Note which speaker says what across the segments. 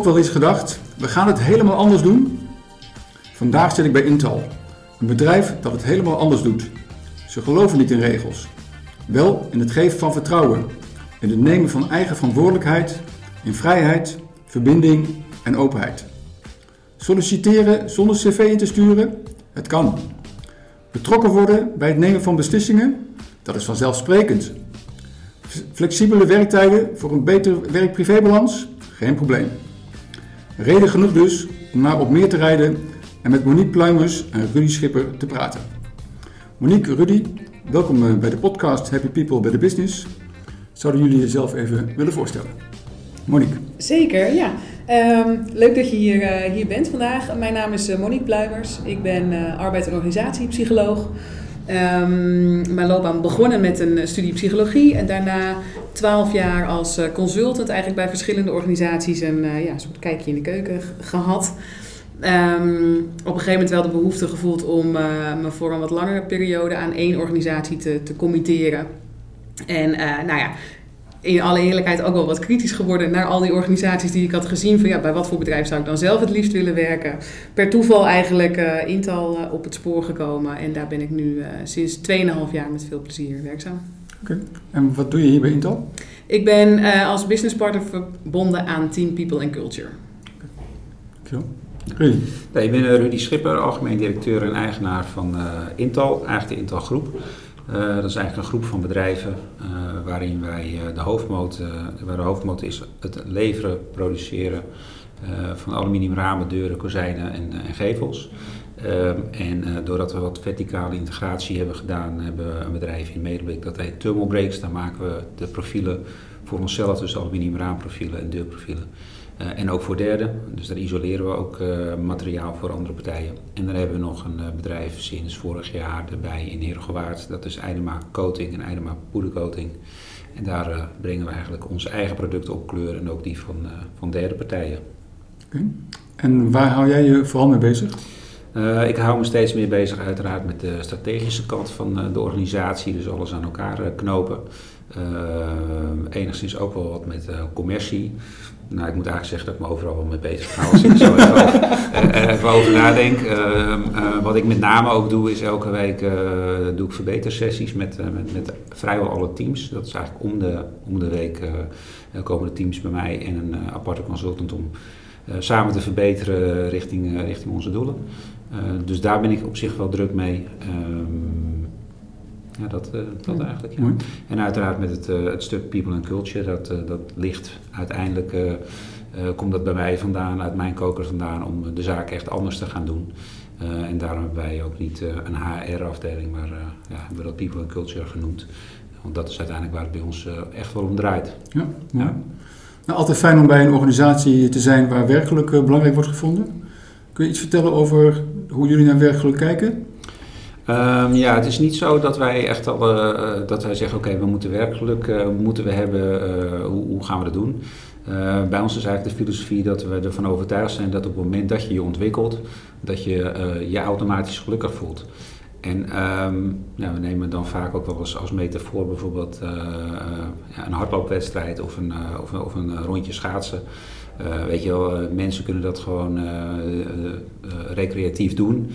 Speaker 1: Ook wel eens gedacht, we gaan het helemaal anders doen? Vandaag zit ik bij Intel, een bedrijf dat het helemaal anders doet. Ze geloven niet in regels, wel in het geven van vertrouwen, in het nemen van eigen verantwoordelijkheid, in vrijheid, verbinding en openheid. Solliciteren zonder cv in te sturen? Het kan. Betrokken worden bij het nemen van beslissingen? Dat is vanzelfsprekend. Flexibele werktijden voor een beter werk-privébalans? Geen probleem. Reden genoeg dus om naar op meer te rijden en met Monique Pluimers en Rudy Schipper te praten. Monique, Rudy, welkom eh, bij de podcast Happy People by the Business. Zouden jullie jezelf even willen voorstellen? Monique.
Speaker 2: Zeker, ja. Ehm, leuk dat je hier, uh, hier bent vandaag. Mijn naam is Monique Pluimers. Ik ben uh, arbeid- en organisatiepsycholoog. Um, mijn loopbaan begonnen met een studie psychologie en daarna twaalf jaar als consultant eigenlijk bij verschillende organisaties een, ja, een soort kijkje in de keuken gehad. Um, op een gegeven moment wel de behoefte gevoeld om me voor een wat langere periode aan één organisatie te, te committeren. En nou ja, in alle eerlijkheid ook wel wat kritisch geworden naar al die organisaties die ik had gezien. Van ja, bij wat voor bedrijf zou ik dan zelf het liefst willen werken? Per toeval eigenlijk uh, Intal uh, op het spoor gekomen. En daar ben ik nu uh, sinds 2,5 jaar met veel plezier werkzaam.
Speaker 1: Oké, okay. en wat doe je hier bij Intal?
Speaker 2: Ik ben als business partner verbonden aan Team People and Culture.
Speaker 1: Dankjewel. Rudy.
Speaker 3: Nee, ik ben Rudy Schipper, algemeen directeur en eigenaar van Intal, eigenlijk de Intal Groep. Uh, dat is eigenlijk een groep van bedrijven uh, waarin wij uh, de hoofdmoot, waar de hoofdmoot is het leveren, produceren van aluminiumramen, deuren, kozijnen en, en gevels. en doordat we wat verticale integratie hebben gedaan, hebben we een bedrijf in Medeblik dat heet Thermal Breaks. Daar maken we de profielen voor onszelf, dus aluminiumraamprofielen en deurprofielen. Uh, en ook voor derden. Dus daar isoleren we ook uh, materiaal voor andere partijen. En dan hebben we nog een uh, bedrijf sinds vorig jaar erbij in Heergewaard. Dat is Eidema Coating en Eidema Poedercoating. En daar brengen we eigenlijk onze eigen producten op kleur en ook die van, van derde partijen.
Speaker 1: Okay. En waar hou jij je vooral mee bezig?
Speaker 3: ik hou me steeds meer bezig uiteraard met de strategische kant van de organisatie. Dus alles aan elkaar knopen. Enigszins ook wel wat met commercie. Nou, ik moet eigenlijk zeggen dat ik me overal wel mee bezig ga als ik zo even over, even over nadenk. Uh, wat ik met name ook doe, is elke week doe ik verbetersessies met, met, met vrijwel alle teams. Dat is eigenlijk om de, om de week komen de teams bij mij en een aparte consultant om samen te verbeteren richting, richting onze doelen. dus daar ben ik op zich wel druk mee. Um, ja, dat, uh, dat ja. eigenlijk. Ja. En uiteraard met het, uh, het, stuk people and culture, dat, uh, dat ligt uiteindelijk, komt dat bij mij vandaan, uit mijn koker vandaan, om de zaak echt anders te gaan doen. en daarom hebben wij ook niet een HR-afdeling, maar ja, hebben we dat people and culture genoemd. Want dat is uiteindelijk waar het bij ons echt wel om draait.
Speaker 1: Ja, ja. Nou, altijd fijn om bij een organisatie te zijn waar werkelijk belangrijk wordt gevonden. Kun je iets vertellen over hoe jullie naar werkelijk kijken?
Speaker 3: Um, ja, het is niet zo dat wij echt al uh, dat wij zeggen: oké, we moeten werkelijk uh, moeten we hebben. Uh, hoe, hoe, gaan we dat doen? bij ons is eigenlijk de filosofie dat we ervan overtuigd zijn dat op het moment dat je je ontwikkelt, dat je je automatisch gelukkig voelt. En ja, we nemen dan vaak ook wel eens als metafoor bijvoorbeeld ja, een hardloopwedstrijd of een, of, of een rondje schaatsen. Weet je wel, mensen kunnen dat gewoon recreatief doen.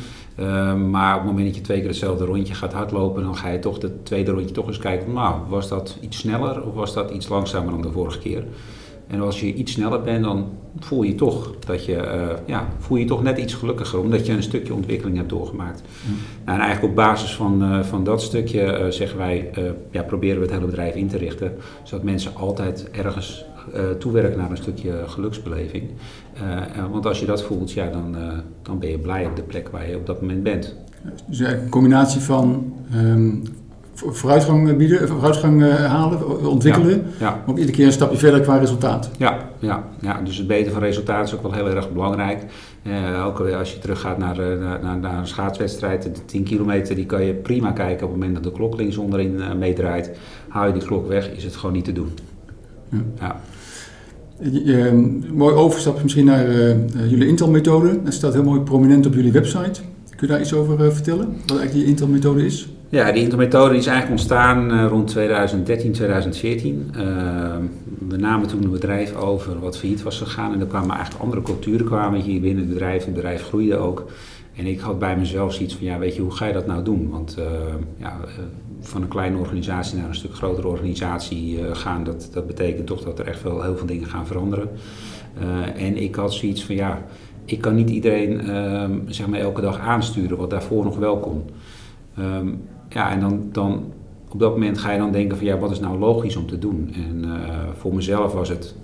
Speaker 3: Maar op het moment dat je twee keer hetzelfde rondje gaat hardlopen, dan ga je toch het tweede rondje toch eens kijken. Nou, was dat iets sneller of was dat iets langzamer dan de vorige keer? En als je iets sneller bent, dan voel je toch dat je, ja, voel je toch net iets gelukkiger, omdat je een stukje ontwikkeling hebt doorgemaakt. Mm. Nou, en eigenlijk op basis van, van dat stukje zeggen wij, ja, proberen we het hele bedrijf in te richten, zodat mensen altijd ergens uh, toewerken naar een stukje geluksbeleving. Uh, want als je dat voelt, ja, dan, uh, dan ben je blij op de plek waar je op dat moment bent.
Speaker 1: Dus eigenlijk een combinatie van um, vooruitgang bieden, vooruitgang halen, ontwikkelen, ja, ja. maar ook iedere keer een stapje verder qua resultaat.
Speaker 3: Ja, ja, ja, dus het beter van resultaat is ook wel heel erg belangrijk. ook als je teruggaat naar, naar, naar een schaatswedstrijd, de 10 kilometer, die kan je prima kijken op het moment dat de klok links onderin meedraait. Haal je die klok weg, is het gewoon niet te doen.
Speaker 1: Ja. ja. Je, mooi overstap misschien naar uh, jullie Intel-methode. Dat staat heel mooi prominent op jullie website. Kun je daar iets over vertellen? Wat eigenlijk die Intel-methode is?
Speaker 3: Ja, die Intel-methode is eigenlijk ontstaan rond 2013, 2014. Uh, we namen toen een bedrijf over wat failliet was gegaan. En er kwamen eigenlijk andere culturen kwamen hier binnen het bedrijf. Het bedrijf groeide ook. En ik had bij mezelf zoiets van, ja, weet je, hoe ga je dat nou doen? Want uh, ja, van een kleine organisatie naar een stuk grotere organisatie gaan, dat, dat betekent toch dat er echt wel heel veel dingen gaan veranderen. en ik had zoiets van, ja, ik kan niet iedereen ehm, zeg maar elke dag aansturen, wat daarvoor nog wel kon. Um, ja, en dan, dan op dat moment ga je dan denken van ja, wat is nou logisch om te doen? En uh, voor mezelf was het,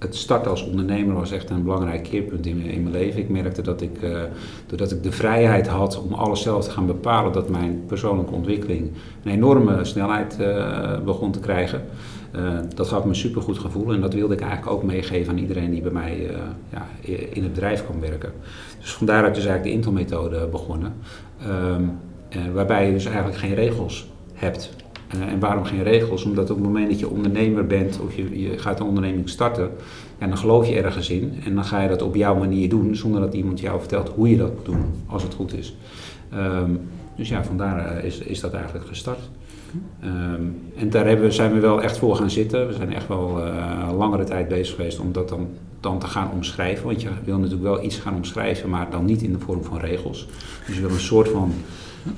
Speaker 3: het starten als ondernemer was echt een belangrijk keerpunt in, in mijn leven. Ik merkte dat ik, uh, doordat ik de vrijheid had om alles zelf te gaan bepalen, dat mijn persoonlijke ontwikkeling een enorme snelheid uh, begon te krijgen. dat gaf me een supergoed gevoel en dat wilde ik eigenlijk ook meegeven aan iedereen die bij mij ja, in het bedrijf kwam werken. Dus vandaar dat is eigenlijk de Intel-methode begonnen. Uh, waarbij je dus eigenlijk geen regels hebt. Uh, en waarom geen regels? Omdat op het moment dat je ondernemer bent of je, je gaat een onderneming starten, ja, dan geloof je ergens in en dan ga je dat op jouw manier doen zonder dat iemand jou vertelt hoe je dat moet doen, als het goed is. Um, dus ja, vandaar uh, is, is dat eigenlijk gestart. Um, en daar hebben, zijn we wel echt voor gaan zitten. We zijn echt wel uh, langere tijd bezig geweest om dat dan, dan te gaan omschrijven. Want je wil natuurlijk wel iets gaan omschrijven, maar dan niet in de vorm van regels. Dus je wil een soort van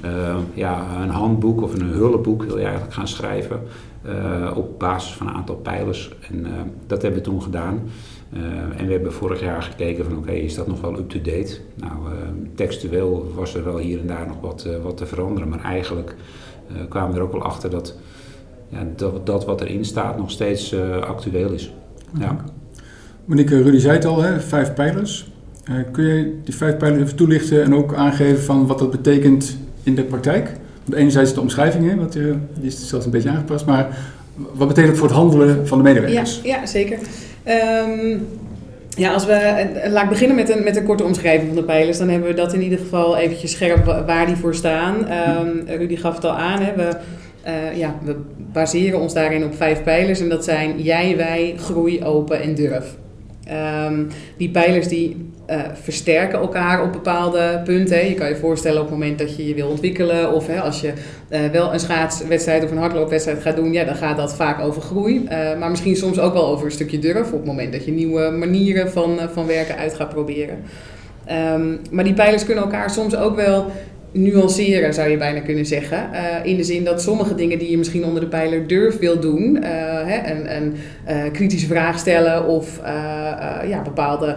Speaker 3: uh, ja, een handboek of een hulpboek wil je eigenlijk gaan schrijven uh, op basis van een aantal pijlers. En uh, dat hebben we toen gedaan. en we hebben vorig jaar gekeken van oké, is dat nog wel up-to-date? Nou, textueel was er wel hier en daar nog wat, wat te veranderen, maar eigenlijk kwamen we er ook wel achter dat, ja, dat, dat wat erin staat nog steeds actueel is. Ja.
Speaker 1: Monique, Rudy zei het al, hè, vijf pijlers. kun je die vijf pijlers even toelichten en ook aangeven van wat dat betekent in de praktijk? Want enerzijds de omschrijving, wat, uh, die is zelfs een beetje aangepast, maar wat betekent het voor het handelen van de medewerkers?
Speaker 2: Ja, zeker. Um, ja, als we, laat ik beginnen met een, met een korte omschrijving van de pijlers. Dan hebben we dat in ieder geval eventjes scherp waar die voor staan. Um, Rudy gaf het al aan, hè, we, uh, ja, we baseren ons daarin op vijf pijlers. En dat zijn jij, wij, groei, open en durf. Um, die pijlers die uh, versterken elkaar op bepaalde punten. Je kan je voorstellen op het moment dat je je wil ontwikkelen of hè, als je uh, wel een schaatswedstrijd of een hardloopwedstrijd gaat doen, ja, dan gaat dat vaak over groei. Uh, maar misschien soms ook wel over een stukje durf op het moment dat je nieuwe manieren van, van werken uit gaat proberen. Um, maar die pijlers kunnen elkaar soms ook wel nuanceren, zou je bijna kunnen zeggen. Uh, in de zin dat sommige dingen die je misschien onder de pijler durf wil doen, uh, hè, een, een uh, kritische vraag stellen of ja, bepaalde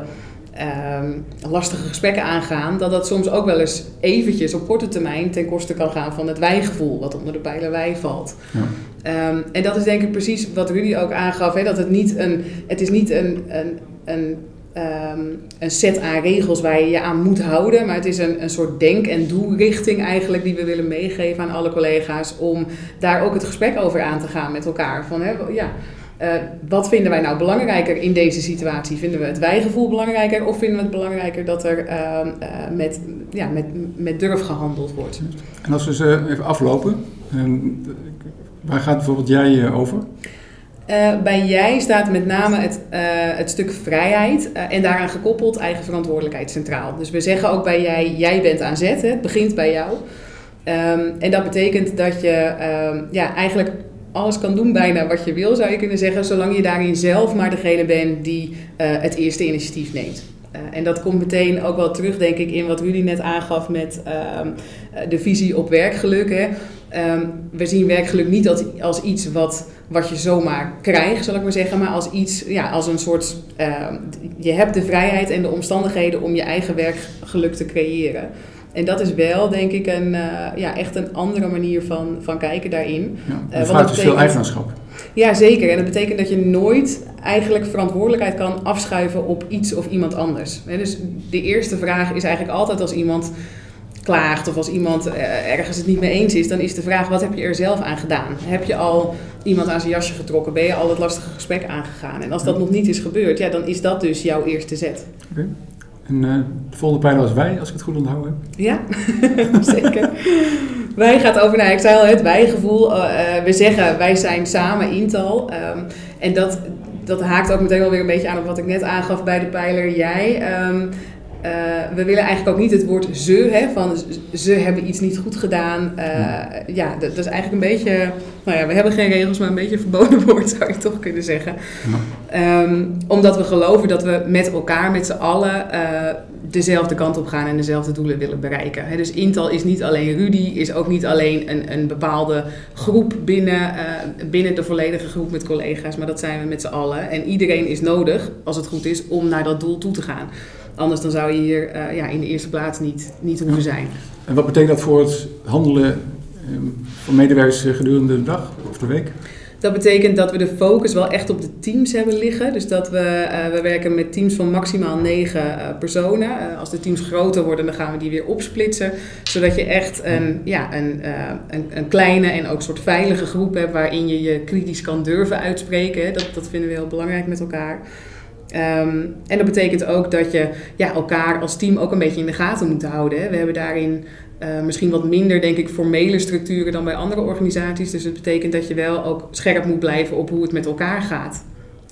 Speaker 2: um, lastige gesprekken aangaan, dat dat soms ook wel eens eventjes op korte termijn ten koste kan gaan van het wijgevoel wat onder de pijler wij valt. Ja. Um, en dat is denk ik precies wat Rudy ook aangaf, hè, dat het niet een, het is niet een, een, een Um, een set aan regels waar je je aan moet houden. Maar het is een, een soort denk- en doelrichting eigenlijk die we willen meegeven aan alle collega's. Om daar ook het gesprek over aan te gaan met elkaar. Van, hè, ja, uh, wat vinden wij nou belangrijker in deze situatie? Vinden we het wijgevoel belangrijker of vinden we het belangrijker dat er uh, uh, met, ja, met, met durf gehandeld wordt?
Speaker 1: En als we ze even aflopen, waar gaat bijvoorbeeld jij over?
Speaker 2: Uh, bij jij staat met name het, uh, het stuk vrijheid uh, en daaraan gekoppeld eigen verantwoordelijkheid centraal. Dus we zeggen ook bij jij, jij bent aan zet, hè, het begint bij jou. Um, en dat betekent dat je um, ja, eigenlijk alles kan doen bijna wat je wil, zou je kunnen zeggen, zolang je daarin zelf maar degene bent die het eerste initiatief neemt. en dat komt meteen ook wel terug, denk ik, in wat Rudy net aangaf met uh, de visie op werkgeluk. Hè. We zien werkgeluk niet als iets wat, wat je zomaar krijgt, zal ik maar zeggen, maar als iets, ja, als een soort. Uh, je hebt de vrijheid en de omstandigheden om je eigen werkgeluk te creëren. En dat is wel, denk ik, een, uh, ja, echt een andere manier van, van kijken daarin.
Speaker 1: Ja, uh, vraagt dus veel eigenaarschap.
Speaker 2: Ja, zeker. En dat betekent dat je nooit eigenlijk verantwoordelijkheid kan afschuiven op iets of iemand anders. Dus de eerste vraag is eigenlijk altijd als iemand klaagt of als iemand ergens het niet mee eens is, dan is de vraag: wat heb je er zelf aan gedaan? Heb je al iemand aan zijn jasje getrokken? Ben je al het lastige gesprek aangegaan? En als dat nog niet is gebeurd, ja, dan is dat dus jouw eerste zet.
Speaker 1: Okay. En uh, de volgende pijler was wij, als ik het goed onthouden heb.
Speaker 2: Ja, zeker. wij gaat over naar, ik zei al, het wijgevoel. Uh, we zeggen, wij zijn samen Intal. Um, en dat, dat haakt ook meteen wel weer een beetje aan op wat ik net aangaf bij de pijler jij. Um, we willen eigenlijk ook niet het woord ze, hè, van ze hebben iets niet goed gedaan. ja, dat, is eigenlijk een beetje, nou ja, we hebben geen regels, maar een beetje een verboden woord zou je toch kunnen zeggen. Ehm, omdat we geloven dat we met elkaar, met z'n allen, dezelfde kant op gaan en dezelfde doelen willen bereiken. dus Intel is niet alleen Rudy, is ook niet alleen een, een bepaalde groep binnen, binnen de volledige groep met collega's, maar dat zijn we met z'n allen. En iedereen is nodig, als het goed is, om naar dat doel toe te gaan. Anders dan zou je hier uh, ja, in de eerste plaats niet, niet hoeven zijn.
Speaker 1: En wat betekent dat voor het handelen um, van medewerkers eh, gedurende de dag of de week?
Speaker 2: Dat betekent dat we de focus wel echt op de teams hebben liggen. Dus dat we, uh, we werken met teams van maximaal negen uh, personen. Uh, als de teams groter worden, dan gaan we die weer opsplitsen. Zodat je echt een, ja, een, een, een, kleine en ook soort veilige groep hebt waarin je je kritisch kan durven uitspreken. Dat, dat vinden we heel belangrijk met elkaar. Um, en dat betekent ook dat je ja, elkaar als team ook een beetje in de gaten moet houden. We hebben daarin uh, misschien wat minder, denk ik, formele structuren dan bij andere organisaties. Dus het betekent dat je wel ook scherp moet blijven op hoe het met elkaar gaat.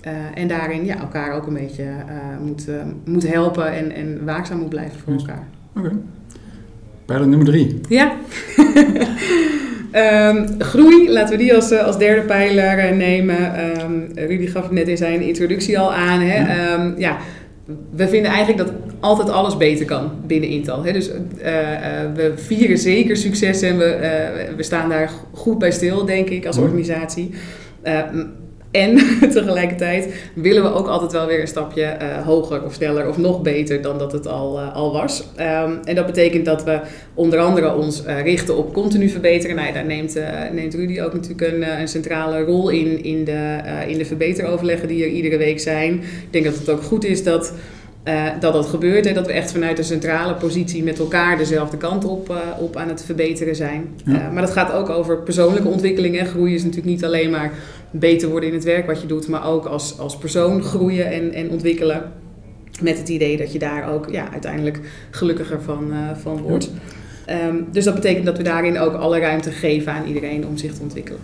Speaker 2: Uh, en daarin ja, elkaar ook een beetje uh, moet, moet helpen en, en waakzaam moet blijven voor elkaar.
Speaker 1: Oké. Okay. Pijler nummer drie.
Speaker 2: Ja. Um, groei, laten we die als, als derde pijler nemen. Um, Rudy gaf het net in zijn introductie al aan. Hè? Ja. Um, ja we vinden eigenlijk dat altijd alles beter kan binnen Intel. Dus uh, uh, we vieren zeker succes en we, uh, we staan daar goed bij stil, denk ik, als organisatie. En tegelijkertijd willen we ook altijd wel weer een stapje uh, hoger of sneller of nog beter dan dat het al, uh, al was. Um, en dat betekent dat we onder andere ons uh, richten op continu verbeteren. Nou, daar neemt, neemt Rudy ook natuurlijk een, een, centrale rol in, in de, in de verbeteroverleggen die er iedere week zijn. Ik denk dat het ook goed is dat uh, dat dat gebeurt en dat we echt vanuit een centrale positie met elkaar dezelfde kant op, uh, op aan het verbeteren zijn. Ja. Uh, maar dat gaat ook over persoonlijke ontwikkeling. Hè. Groeien is natuurlijk niet alleen maar beter worden in het werk wat je doet, maar ook als, als persoon groeien en, en ontwikkelen. Met het idee dat je daar ook ja, uiteindelijk gelukkiger van, van wordt. Um, dus dat betekent dat we daarin ook alle ruimte geven aan iedereen om zich te ontwikkelen.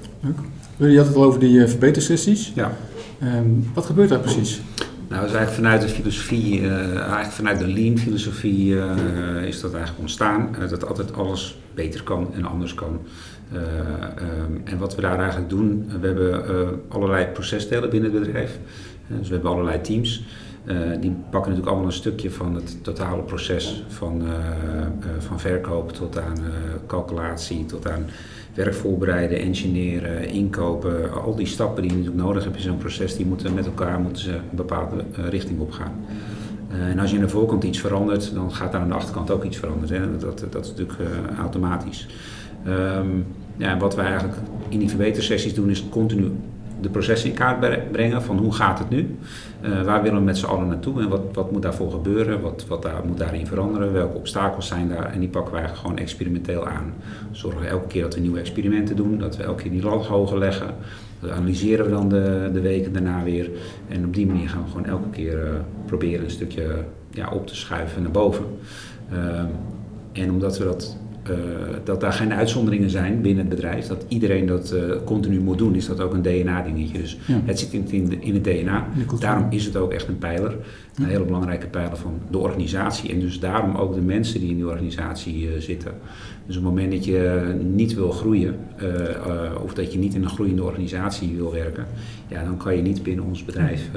Speaker 1: Je had het al over die verbetersessies.
Speaker 3: Ja.
Speaker 1: Um, wat gebeurt daar precies?
Speaker 3: Nou, is eigenlijk vanuit de filosofie, uh, eigenlijk vanuit de lean filosofie uh, is dat eigenlijk ontstaan. Uh, dat altijd alles beter kan en anders kan. Um, en wat we daar eigenlijk doen, we hebben allerlei procesdelen binnen het bedrijf. dus we hebben allerlei teams. die pakken natuurlijk allemaal een stukje van het totale proces. Van, van verkoop tot aan calculatie, tot aan werk voorbereiden, engineeren, inkopen, al die stappen die je natuurlijk nodig hebt in zo'n proces, die moeten met elkaar moeten ze een bepaalde richting op gaan. Uh, en als je aan de voorkant iets verandert, dan gaat daar aan de achterkant ook iets veranderen. Dat, dat, is natuurlijk automatisch. Um, ja, wat wij eigenlijk in die verbetersessies doen, is continu de processen in kaart brengen van hoe gaat het nu? Uh, waar willen we met z'n allen naartoe en wat, wat moet daarvoor gebeuren? Wat, wat daar, moet daarin veranderen? Welke obstakels zijn daar? En die pakken wij gewoon experimenteel aan. Zorgen we elke keer dat we nieuwe experimenten doen, dat we elke keer die lat hoger leggen. Dat analyseren we dan de, de weken daarna weer. En op die manier gaan we gewoon elke keer uh, proberen een stukje ja, op te schuiven naar boven. Uh, en omdat we dat uh, dat daar geen uitzonderingen zijn binnen het bedrijf, dat iedereen dat uh, continu moet doen, is dat ook een DNA-dingetje. Dus ja. het zit in, in, in het DNA. Daarom is het ook echt een pijler, een hele belangrijke pijler van de organisatie. En dus daarom ook de mensen die in die organisatie uh, zitten. Dus op het moment dat je niet wil groeien, of dat je niet in een groeiende organisatie wil werken, ja, dan kan je niet binnen ons bedrijf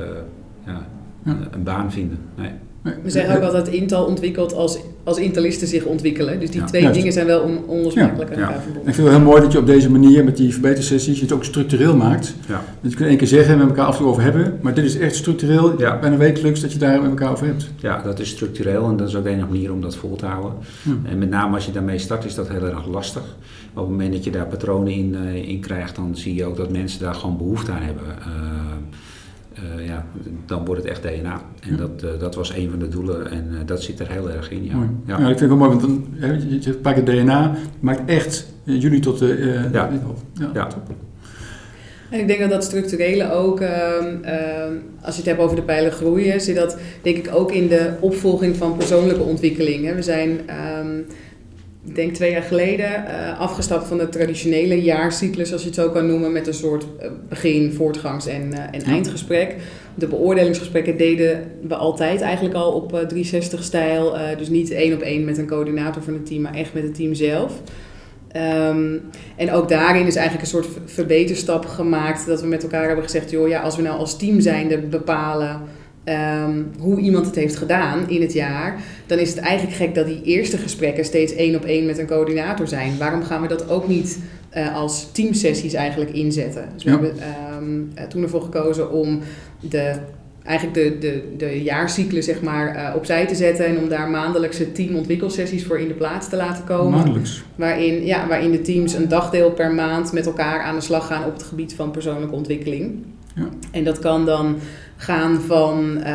Speaker 3: ja, een baan vinden. Nee.
Speaker 2: We zeggen ook altijd Intel ontwikkelt als, als Intelisten zich ontwikkelen. Dus die ja, twee juist. dingen zijn wel on, onlosmakelijk aan elkaar verbonden.
Speaker 1: Ik vind het heel mooi dat je op deze manier met die verbetersessies het ook structureel maakt.
Speaker 3: Ja.
Speaker 1: Dat je kunt één keer zeggen en met elkaar af en toe over hebben. Maar dit is echt structureel, ja. bijna wekelijks, dat je daar met elkaar over hebt.
Speaker 3: Ja, dat is structureel en dat is ook de enige manier om dat vol te houden. En met name als je daarmee start is dat heel erg lastig. Maar op het moment dat je daar patronen in, uh, in krijgt, dan zie je ook dat mensen daar gewoon behoefte aan hebben. Uh, uh, ja, dan wordt het echt DNA. En ja. dat, uh, dat was een van de doelen en uh, dat zit er heel erg in. Ja,
Speaker 1: ja. ja ik vind het wel mooi, want dan, je, je pakt het DNA, maakt echt jullie tot de.
Speaker 3: ja. ja. ja.
Speaker 2: En ik denk dat dat structurele ook, uh, uh, als je het hebt over de pijlen groeien, zit dat denk ik ook in de opvolging van persoonlijke ontwikkeling. Hè. We zijn. Um, ik denk twee jaar geleden, uh, afgestapt van de traditionele jaarcyclus, als je het zo kan noemen, met een soort begin, voortgangs- en, en eindgesprek. De beoordelingsgesprekken deden we altijd eigenlijk al op 360-stijl. dus niet één op één met een coördinator van het team, maar echt met het team zelf. Um, en ook daarin is eigenlijk een soort verbeterstap gemaakt. Dat we met elkaar hebben gezegd: joh, ja, als we nou als team zijnde bepalen um, hoe iemand het heeft gedaan in het jaar, dan is het eigenlijk gek dat die eerste gesprekken steeds één op één met een coördinator zijn. Waarom gaan we dat ook niet uh, als teamsessies eigenlijk inzetten? Dus we ja. hebben um, toen ervoor gekozen om de eigenlijk de, de, de jaarcyclus zeg maar, uh, opzij te zetten en om daar maandelijkse teamontwikkelsessies voor in de plaats te laten komen.
Speaker 1: Maandelijks?
Speaker 2: Waarin, ja, waarin de teams een dagdeel per maand met elkaar aan de slag gaan op het gebied van persoonlijke ontwikkeling. Ja. En dat kan dan gaan van, uh,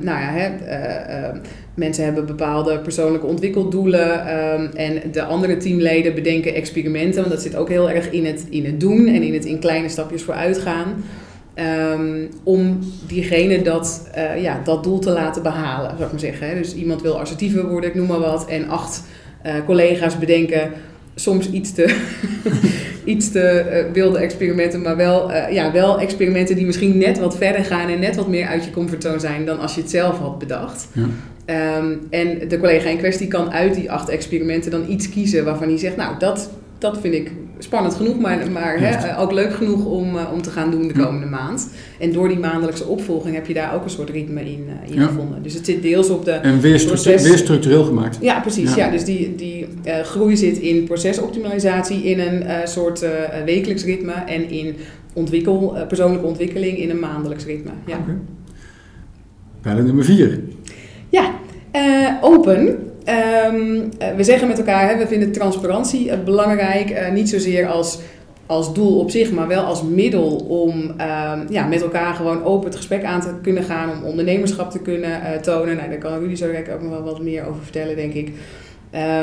Speaker 2: nou ja, hè, uh, uh, mensen hebben bepaalde persoonlijke ontwikkeldoelen ehm, en de andere teamleden bedenken experimenten, want dat zit ook heel erg in het, in het doen en in het in kleine stapjes vooruit gaan. Om diegene dat, uh, ja, dat doel te laten behalen, zou ik maar zeggen. Dus iemand wil assertiever worden, ik noem maar wat. En acht uh, collega's bedenken soms iets te, iets te uh, wilde experimenten, maar wel, ja, wel experimenten die misschien net wat verder gaan en net wat meer uit je comfortzone zijn dan als je het zelf had bedacht. Ja. Um, en de collega in kwestie kan uit die acht experimenten dan iets kiezen waarvan hij zegt, nou, dat, dat vind ik spannend genoeg, maar, maar hè, ook leuk genoeg om, uh, om te gaan doen de komende maand. En door die maandelijkse opvolging heb je daar ook een soort ritme in, uh, in ja. gevonden. Dus het zit deels op de.
Speaker 1: En weer, weer structureel gemaakt.
Speaker 2: Ja, precies. Ja. dus die, die uh, groei zit in procesoptimalisatie, in een soort wekelijks ritme en in ontwikkel, persoonlijke ontwikkeling in een maandelijks ritme. Ja. Okay.
Speaker 1: Pijler nummer vier.
Speaker 2: Ja, open. Um, we zeggen met elkaar, hè, we vinden transparantie uh, belangrijk. Uh, niet zozeer als, als doel op zich, maar wel als middel om um, ja, met elkaar gewoon open het gesprek aan te kunnen gaan. Om ondernemerschap te kunnen uh, tonen. Nou, daar kan jullie zo direct ook nog wel wat meer over vertellen, denk ik.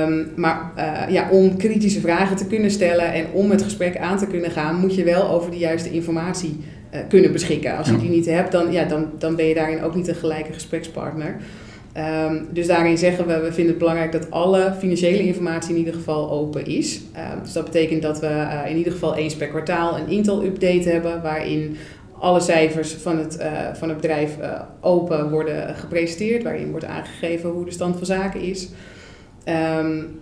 Speaker 2: Um, maar ja, om kritische vragen te kunnen stellen en om het gesprek aan te kunnen gaan, moet je wel over de juiste informatie kunnen beschikken. Als je die niet hebt, dan, ja, dan, dan ben je daarin ook niet een gelijke gesprekspartner. Um, dus daarin zeggen we, we vinden het belangrijk dat alle financiële informatie in ieder geval open is. Um, dus dat betekent dat we uh, in ieder geval eens per kwartaal een Intel-update hebben, waarin alle cijfers van het, uh, van het bedrijf uh, open worden gepresenteerd, waarin wordt aangegeven hoe de stand van zaken is. Um,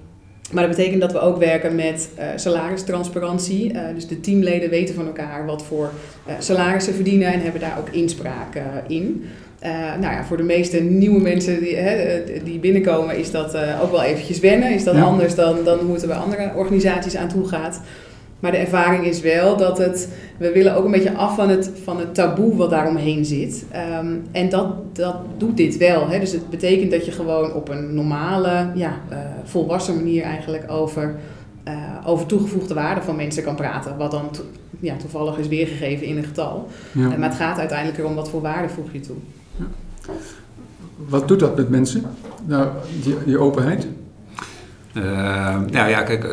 Speaker 2: maar dat betekent dat we ook werken met uh, salaristransparantie. Dus de teamleden weten van elkaar wat voor uh, salarissen verdienen en hebben daar ook inspraak in. Uh, nou ja, voor de meeste nieuwe mensen die, hè, die binnenkomen is dat uh, ook wel eventjes wennen. Is dat ja. anders dan, dan hoe het er bij andere organisaties aan toe gaat. Maar de ervaring is wel dat het, we willen ook een beetje af van het, van het taboe wat daaromheen zit. Um, en dat, dat doet dit wel. Hè. Dus het betekent dat je gewoon op een normale, ja, uh, volwassen manier eigenlijk over, over toegevoegde waarde van mensen kan praten. Wat dan to, ja, toevallig is weergegeven in een getal. Ja. maar het gaat uiteindelijk erom wat voor waarde voeg je toe.
Speaker 1: Wat doet dat met mensen, nou, die, openheid?
Speaker 3: Uh, nou ja, kijk,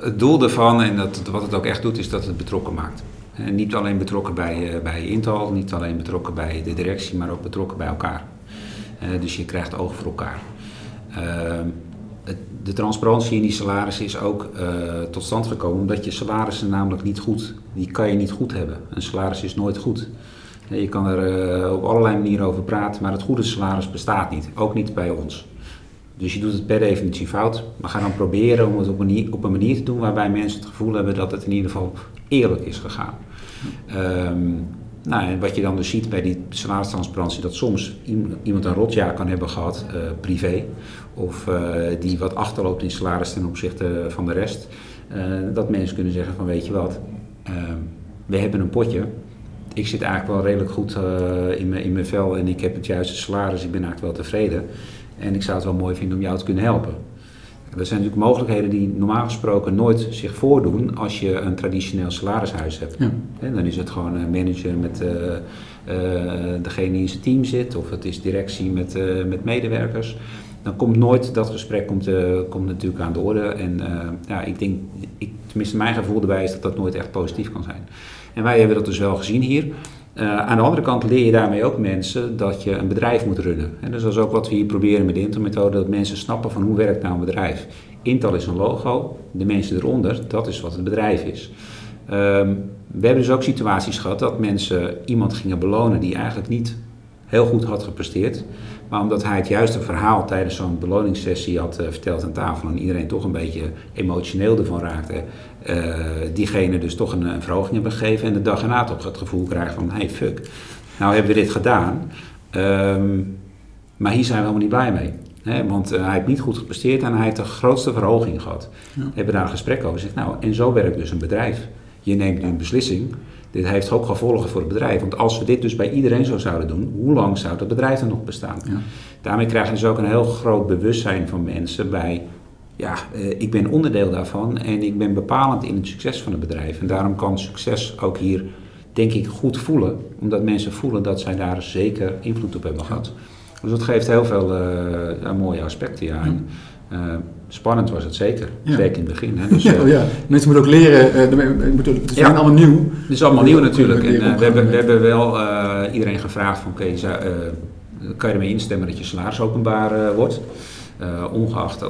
Speaker 3: het doel daarvan en dat, wat het ook echt doet, is dat het betrokken maakt. En niet alleen betrokken bij, uh, bij Intal, niet alleen betrokken bij de directie, maar ook betrokken bij elkaar. Dus je krijgt ogen voor elkaar. Ehm, de transparantie in die salarissen is ook tot stand gekomen omdat je salarissen namelijk niet goed, die kan je niet goed hebben. Een salaris is nooit goed. Je kan er uh, op allerlei manieren over praten, maar het goede salaris bestaat niet. Ook niet bij ons. Dus je doet het per definitie fout. Maar ga dan proberen om het op een, manier, op een manier te doen waarbij mensen het gevoel hebben dat het in ieder geval eerlijk is gegaan. Um, nou, en wat je dan dus ziet bij die salaristransparantie, dat soms iemand een rotjaar kan hebben gehad, uh, privé, of uh, die wat achterloopt in salaris ten opzichte van de rest. Dat mensen kunnen zeggen van weet je wat, we hebben een potje, ik zit eigenlijk wel redelijk goed uh, in, mijn, in mijn vel en ik heb het juiste salaris. Ik ben eigenlijk wel tevreden. En ik zou het wel mooi vinden om jou te kunnen helpen. Er zijn natuurlijk mogelijkheden die normaal gesproken nooit zich voordoen als je een traditioneel salarishuis hebt. Ja. En dan is het gewoon een manager met uh, uh, degene die in zijn team zit, of het is directie met, uh, met medewerkers. Dan komt nooit dat gesprek komt, komt natuurlijk aan de orde. En ja, ik denk, ik, tenminste mijn gevoel erbij is dat dat nooit echt positief kan zijn. En wij hebben dat dus wel gezien hier. Uh, aan de andere kant leer je daarmee ook mensen dat je een bedrijf moet runnen. En dus dat is ook wat we hier proberen met de intermethode, dat mensen snappen van hoe werkt nou een bedrijf. Intel is een logo, de mensen eronder, dat is wat het bedrijf is. Ehm, we hebben dus ook situaties gehad dat mensen iemand gingen belonen die eigenlijk niet heel goed had gepresteerd. Maar omdat hij het juiste verhaal tijdens zo'n beloningssessie had uh, verteld aan tafel en iedereen toch een beetje emotioneel ervan raakte, uh, diegene dus toch een, een, verhoging hebben gegeven en de dag erna toch het gevoel krijgt van hey fuck, nou hebben we dit gedaan, um, maar hier zijn we helemaal niet blij mee. Hè, want uh, hij heeft niet goed gepresteerd en hij heeft de grootste verhoging gehad. Ja. We hebben daar een gesprek over gezegd, nou en zo werkt dus een bedrijf. Je neemt nu een beslissing dit heeft ook gevolgen voor het bedrijf. Want als we dit dus bij iedereen zo zouden doen, hoe lang zou dat bedrijf dan nog bestaan? Ja. Daarmee krijg je dus ook een heel groot bewustzijn van mensen bij, ja, eh, ik ben onderdeel daarvan en ik ben bepalend in het succes van het bedrijf. En daarom kan succes ook hier, denk ik, goed voelen, omdat mensen voelen dat zij daar zeker invloed op hebben gehad. Dus dat geeft heel veel uh, mooie aspecten. Ja. Uh, spannend was het zeker, ja. zeker in het begin. Hè.
Speaker 1: Dus, ja, uh, ja, mensen moeten ook leren, uh, moeten, het is ja. allemaal nieuw.
Speaker 3: Het is allemaal nieuw natuurlijk. En, we, hebben, we hebben wel iedereen gevraagd van oké, okay, kan je ermee instemmen dat je salaris openbaar wordt? Uh, ongeacht uh,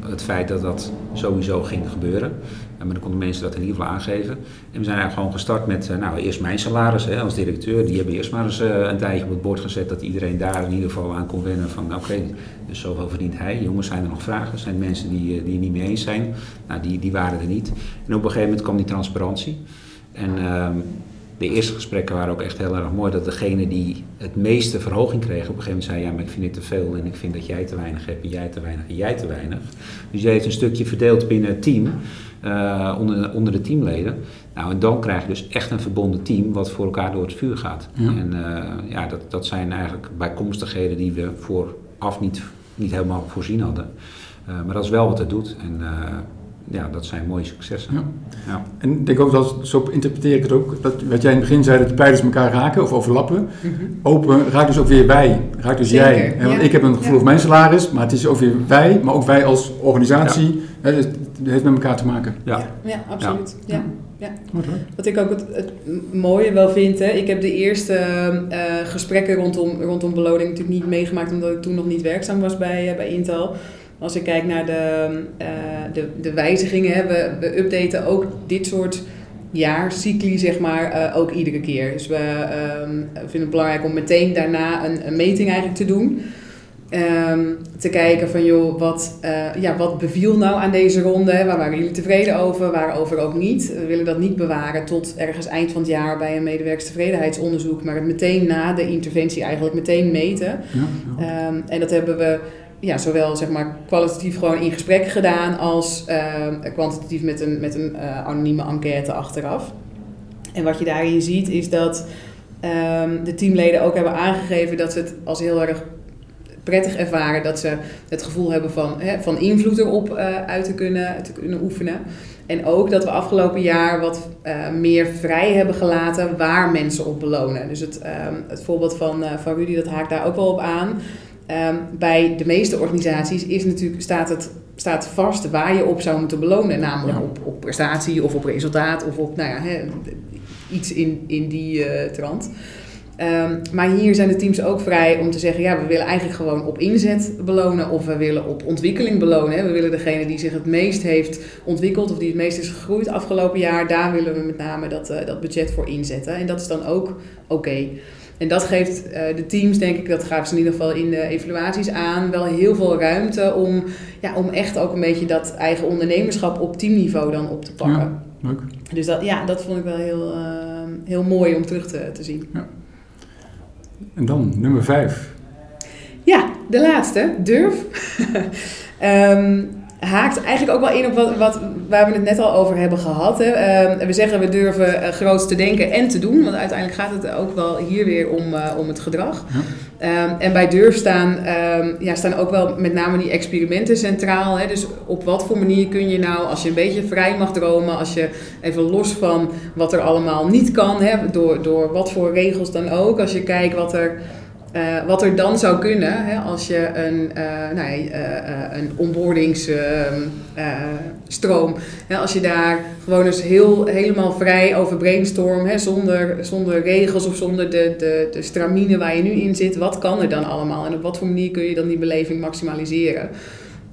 Speaker 3: het feit dat dat sowieso ging gebeuren. Uh, maar dan konden mensen dat in ieder geval aangeven. En we zijn eigenlijk gewoon gestart met, nou eerst mijn salaris hè, als directeur. Die hebben eerst maar eens een tijdje op het bord gezet dat iedereen daar in ieder geval aan kon wennen van oké, dus zoveel verdient hij. Jongens, zijn er nog vragen? Zijn er mensen die, die niet mee eens zijn? Nou, die, die waren er niet. En op een gegeven moment kwam die transparantie. En ehm, de eerste gesprekken waren ook echt heel erg mooi. Dat degene die het meeste verhoging kreeg op een gegeven moment zei: Ja, maar ik vind dit te veel en ik vind dat jij te weinig hebt en jij te weinig en jij te weinig. Dus je heeft een stukje verdeeld binnen het team, uh, onder, onder de teamleden. Nou, en dan krijg je dus echt een verbonden team wat voor elkaar door het vuur gaat. Ja. En uh, ja, dat, dat zijn eigenlijk bijkomstigheden die we vooraf niet, niet helemaal voorzien hadden. Uh, maar dat is wel wat het doet. En ja, dat zijn mooie successen. Ja.
Speaker 1: ja. En ik denk ook dat, zo interpreteer ik het ook, dat wat jij in het begin zei, dat de pijlers elkaar raken of overlappen. Mm -hmm. Open raakt dus ook weer wij, raakt dus Zeker. jij. Want ik heb een gevoel ja. voor mijn salaris, maar het is ook weer wij, maar ook wij als organisatie. Hè, dus het heeft met elkaar te maken.
Speaker 2: Ja, ja, absoluut. Ja. Ja. Wat ik ook het, het, mooie wel vind, hè, ik heb de eerste uh, gesprekken rondom, rondom beloning natuurlijk niet meegemaakt, omdat ik toen nog niet werkzaam was bij, uh, bij Intel. Als ik kijk naar de, uh, de, de wijzigingen, hè, we, we updaten ook dit soort jaarcycli, zeg maar, uh, ook iedere keer. Dus we um, vinden het belangrijk om meteen daarna een, een meting eigenlijk te doen. Um, te kijken van, joh, wat, uh, ja, wat beviel nou aan deze ronde? Waar waren jullie tevreden over? Waarover ook niet? We willen dat niet bewaren tot ergens eind van het jaar bij een medewerkstevredenheidsonderzoek, maar het meteen na de interventie eigenlijk meteen meten. Ja, ja. Um, en dat hebben we ja, zowel zeg maar, kwalitatief gewoon in gesprek gedaan als uh, kwantitatief met een, met een uh, anonieme enquête achteraf. En wat je daarin ziet is dat um, de teamleden ook hebben aangegeven dat ze het als heel erg prettig ervaren. Dat ze het gevoel hebben van, hè, van invloed erop uh, uit te kunnen, te kunnen oefenen. En ook dat we afgelopen jaar wat meer vrij hebben gelaten waar mensen op belonen. Dus het, um, het voorbeeld van, van Rudy, dat haakt daar ook wel op aan. Um, bij de meeste organisaties is natuurlijk, staat het staat vast waar je op zou moeten belonen. Namelijk ja. op, op prestatie of op resultaat of op nou ja, iets in, in die uh, trant. Um, maar hier zijn de teams ook vrij om te zeggen: ja, we willen eigenlijk gewoon op inzet belonen of we willen op ontwikkeling belonen. Hè. We willen degene die zich het meest heeft ontwikkeld of die het meest is gegroeid afgelopen jaar, daar willen we met name dat, uh, dat budget voor inzetten. En dat is dan ook oké. Okay. En dat geeft uh, de teams, denk ik, dat gaven ze in ieder geval in de evaluaties aan, wel heel veel ruimte om, ja, om echt ook een beetje dat eigen ondernemerschap op teamniveau dan op te pakken. Ja, leuk. Dus dat, ja, dat vond ik wel heel, uh, heel mooi om terug te, te zien. Ja.
Speaker 1: En dan nummer vijf.
Speaker 2: Ja, de laatste, durf. um, haakt eigenlijk ook wel in op wat, wat, waar we het net al over hebben gehad. Hè. Uh, we zeggen we durven uh, groots te denken en te doen. Want uiteindelijk gaat het ook wel hier weer om, uh, om het gedrag. Ja. Um, en bij durf staan, um, ja, staan ook wel met name die experimenten centraal. Hè. Dus op wat voor manier kun je nou, als je een beetje vrij mag dromen... als je even los van wat er allemaal niet kan... Hè, door, door wat voor regels dan ook... als je kijkt wat er... Uh, wat er dan zou kunnen hè, als je een, uh, een onboardingsstroom, als je daar gewoon eens heel, helemaal vrij over brainstorm, hè, zonder, zonder regels of zonder de, de, de stramine waar je nu in zit, wat kan er dan allemaal en op wat voor manier kun je dan die beleving maximaliseren?